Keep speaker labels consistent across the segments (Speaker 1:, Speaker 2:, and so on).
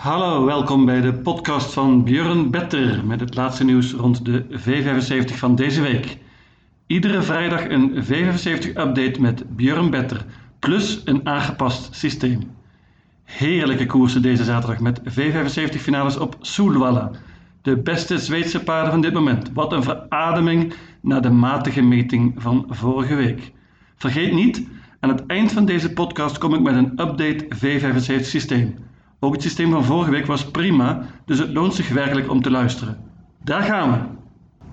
Speaker 1: Hallo, welkom bij de podcast van Björn Better met het laatste nieuws rond de V75 van deze week. Iedere vrijdag een V75-update met Björn Better, plus een aangepast systeem. Heerlijke koersen deze zaterdag met V75-finales op Solvalla. De beste Zweedse paarden van dit moment. Wat een verademing na de matige meting van vorige week. Vergeet niet, aan het eind van deze podcast kom ik met een update V75 systeem. Ook het systeem van vorige week was prima, dus het loont zich werkelijk om te luisteren. Daar gaan we!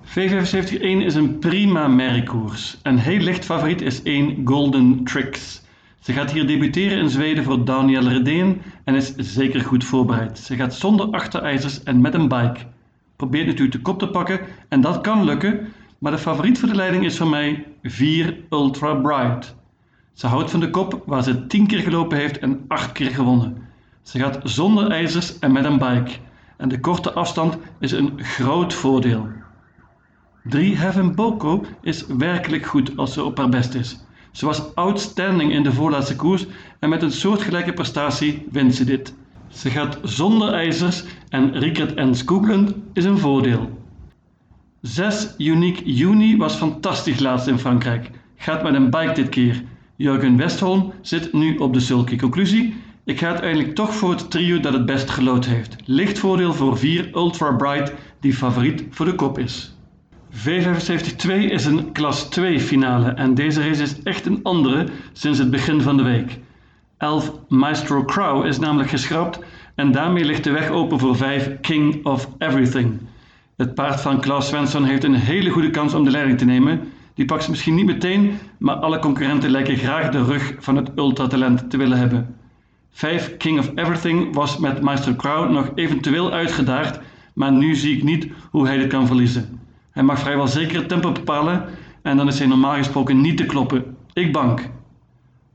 Speaker 1: V75-1 is een prima merkkoers. Een heel licht favoriet is 1 Golden Tricks. Ze gaat hier debuteren in Zweden voor Daniel Redeen en is zeker goed voorbereid. Ze gaat zonder achterijzers en met een bike. Probeert natuurlijk de kop te pakken en dat kan lukken, maar de favoriet voor de leiding is voor mij 4 Ultra Bright. Ze houdt van de kop waar ze 10 keer gelopen heeft en 8 keer gewonnen. Ze gaat zonder ijzers en met een bike. En de korte afstand is een groot voordeel. 3 Heaven Boko is werkelijk goed als ze op haar best is. Ze was outstanding in de voorlaatste koers en met een soortgelijke prestatie wint ze dit. Ze gaat zonder ijzers en Rickert en Skoglund is een voordeel. 6 Unique Juni was fantastisch laatst in Frankrijk. Gaat met een bike dit keer. Jurgen Westholm zit nu op de sulky. Conclusie? Ik ga uiteindelijk toch voor het trio dat het best gelood heeft. Licht voordeel voor 4 Ultra Bright, die favoriet voor de kop is. V75-2 is een klas 2 finale en deze race is echt een andere sinds het begin van de week. 11 Maestro Crow is namelijk geschrapt en daarmee ligt de weg open voor 5 King of Everything. Het paard van Klaus Svensson heeft een hele goede kans om de leiding te nemen. Die pakt ze misschien niet meteen, maar alle concurrenten lijken graag de rug van het ultratalent te willen hebben. 5 King of Everything was met Maestro Crow nog eventueel uitgedaagd, maar nu zie ik niet hoe hij dit kan verliezen. Hij mag vrijwel zeker het tempo bepalen en dan is hij normaal gesproken niet te kloppen. Ik bank.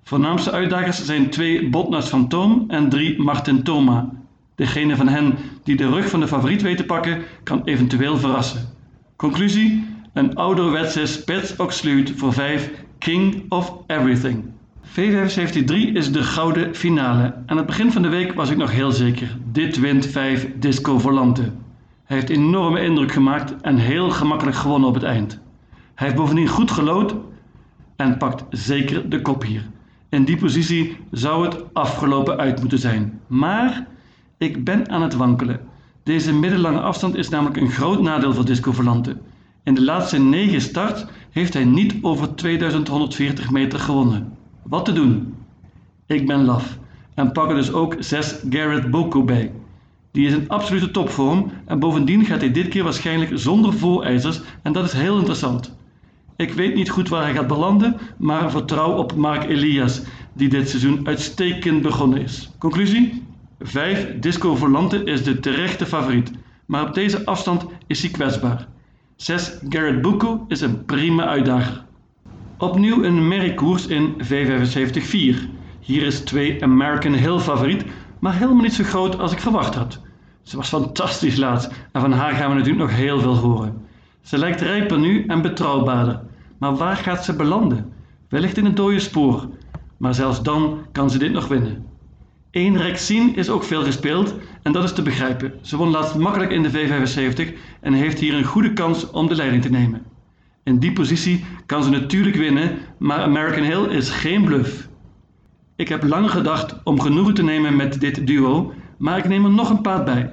Speaker 1: Voornaamste uitdagers zijn twee Botnas Fantoom en drie Martin Thoma. Degene van hen die de rug van de favoriet weet te pakken, kan eventueel verrassen. Conclusie: een ouderwetse spits oxluit voor 5 King of Everything. V75-3 is de gouden finale. Aan het begin van de week was ik nog heel zeker. Dit wint 5 Disco Volante. Hij heeft enorme indruk gemaakt en heel gemakkelijk gewonnen op het eind. Hij heeft bovendien goed gelood en pakt zeker de kop hier. In die positie zou het afgelopen uit moeten zijn. Maar ik ben aan het wankelen. Deze middellange afstand is namelijk een groot nadeel voor Disco Volante. In de laatste 9 starts heeft hij niet over 2140 meter gewonnen. Wat te doen? Ik ben laf en pak er dus ook 6 Garrett Boko bij. Die is in absolute topvorm en bovendien gaat hij dit keer waarschijnlijk zonder voorijzers en dat is heel interessant. Ik weet niet goed waar hij gaat belanden, maar vertrouw op Mark Elias, die dit seizoen uitstekend begonnen is. Conclusie? 5 Disco Volante is de terechte favoriet, maar op deze afstand is hij kwetsbaar. 6 Garrett Bucco is een prima uitdager. Opnieuw een merkkoers in V75-4. Hier is 2 American Hill favoriet, maar helemaal niet zo groot als ik verwacht had. Ze was fantastisch laat en van haar gaan we natuurlijk nog heel veel horen. Ze lijkt rijper nu en betrouwbaarder, maar waar gaat ze belanden? Wellicht in het dode spoor, maar zelfs dan kan ze dit nog winnen. 1 Rexine is ook veel gespeeld en dat is te begrijpen. Ze won laatst makkelijk in de V75 en heeft hier een goede kans om de leiding te nemen. In die positie kan ze natuurlijk winnen, maar American Hill is geen bluff. Ik heb lang gedacht om genoegen te nemen met dit duo, maar ik neem er nog een paard bij.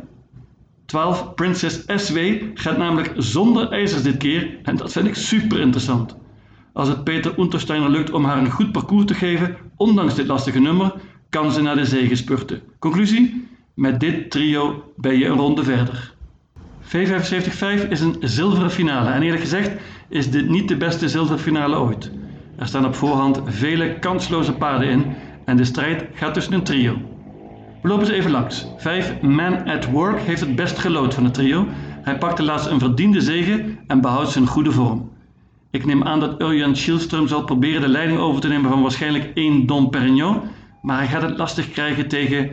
Speaker 1: 12 Princess SW gaat namelijk zonder ijzers dit keer en dat vind ik super interessant. Als het Peter Untersteiner lukt om haar een goed parcours te geven, ondanks dit lastige nummer, kan ze naar de zege spurten. Conclusie? Met dit trio ben je een ronde verder. V75-5 is een zilveren finale en eerlijk gezegd is dit niet de beste zilveren finale ooit. Er staan op voorhand vele kansloze paarden in en de strijd gaat tussen een trio. We lopen ze even langs. 5 Man at Work heeft het best gelood van het trio. Hij pakte laatst een verdiende zege en behoudt zijn goede vorm. Ik neem aan dat Urjan Schielström zal proberen de leiding over te nemen van waarschijnlijk 1 Dom Perignon, maar hij gaat het lastig krijgen tegen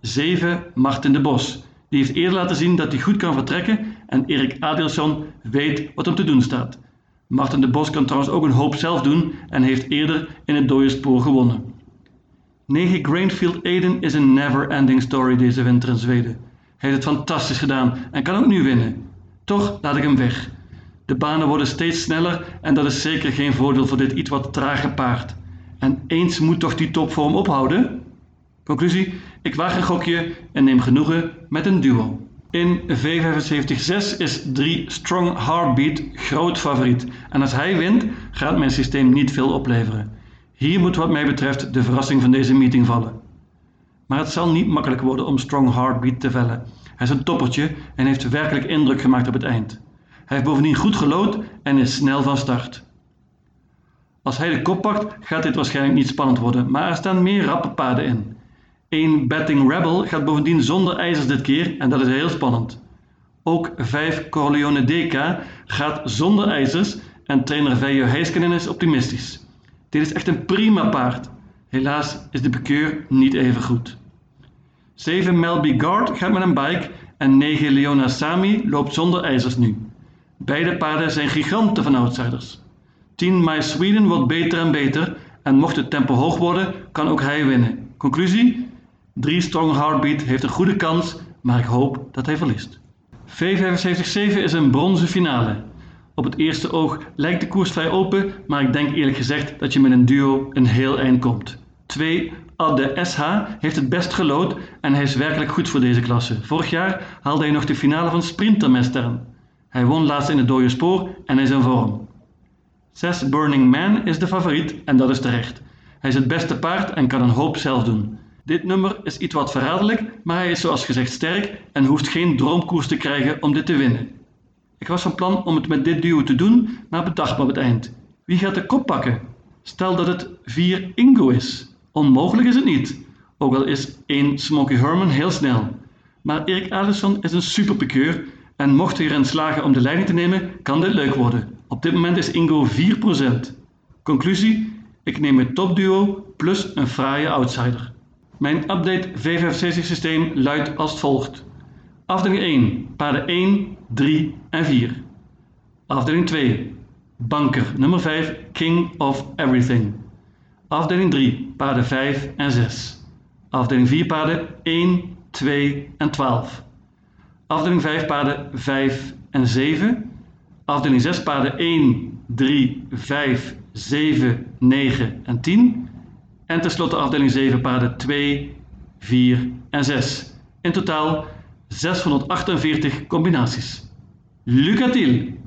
Speaker 1: 7 Martin de Bos. Die heeft eerder laten zien dat hij goed kan vertrekken en Erik Adelsson weet wat hem te doen staat. Martin de Bos kan trouwens ook een hoop zelf doen en heeft eerder in het dode spoor gewonnen. 9 Grainfield Aiden is een never-ending story deze winter in Zweden. Hij heeft het fantastisch gedaan en kan ook nu winnen. Toch laat ik hem weg. De banen worden steeds sneller en dat is zeker geen voordeel voor dit iets wat trage paard. En eens moet toch die topvorm ophouden? Conclusie, ik waag een gokje en neem genoegen met een duo. In V75-6 is 3 Strong Heartbeat groot favoriet en als hij wint gaat mijn systeem niet veel opleveren. Hier moet wat mij betreft de verrassing van deze meeting vallen. Maar het zal niet makkelijk worden om Strong Heartbeat te vellen. Hij is een toppertje en heeft werkelijk indruk gemaakt op het eind. Hij heeft bovendien goed gelood en is snel van start. Als hij de kop pakt, gaat dit waarschijnlijk niet spannend worden, maar er staan meer rappe paden in. Eén Betting Rebel gaat bovendien zonder ijzers dit keer en dat is heel spannend. Ook 5 Corleone DK gaat zonder ijzers en trainer Veijo Heiskanen is optimistisch. Dit is echt een prima paard. Helaas is de bekeur niet even goed. 7 Melby Guard gaat met een bike en 9 Leona Sami loopt zonder ijzers nu. Beide paarden zijn giganten van outsiders. 10 My Sweden wordt beter en beter en mocht het tempo hoog worden, kan ook hij winnen. Conclusie? 3 Strong Heartbeat heeft een goede kans, maar ik hoop dat hij verliest. V75-7 is een bronzen finale. Op het eerste oog lijkt de koers vrij open, maar ik denk eerlijk gezegd dat je met een duo een heel eind komt. 2. Adde SH heeft het best gelood en hij is werkelijk goed voor deze klasse. Vorig jaar haalde hij nog de finale van Sprintermesteren. Hij won laatst in het dode spoor en is in vorm. 6 Burning Man is de favoriet en dat is terecht. Hij is het beste paard en kan een hoop zelf doen. Dit nummer is iets wat verraderlijk, maar hij is zoals gezegd sterk en hoeft geen droomkoers te krijgen om dit te winnen. Ik was van plan om het met dit duo te doen, maar bedacht me op het eind. Wie gaat de kop pakken? Stel dat het 4 Ingo is. Onmogelijk is het niet, ook al is 1 Smokey Herman heel snel. Maar Erik Alisson is een superpikeur en mocht hij erin slagen om de leiding te nemen, kan dit leuk worden. Op dit moment is Ingo 4%. Conclusie, ik neem het topduo plus een fraaie outsider. Mijn update V560 systeem luidt als volgt. Afdeling 1, paarden 1, 3 en 4. Afdeling 2, banker nummer 5, King of Everything. Afdeling 3, paarden 5 en 6. Afdeling 4, paarden 1, 2 en 12. Afdeling 5, paarden 5 en 7. Afdeling 6, paarden 1, 3, 5, 7, 9 en 10. En tenslotte afdeling 7 paarden 2, 4 en 6. In totaal 648 combinaties. Lucatiel!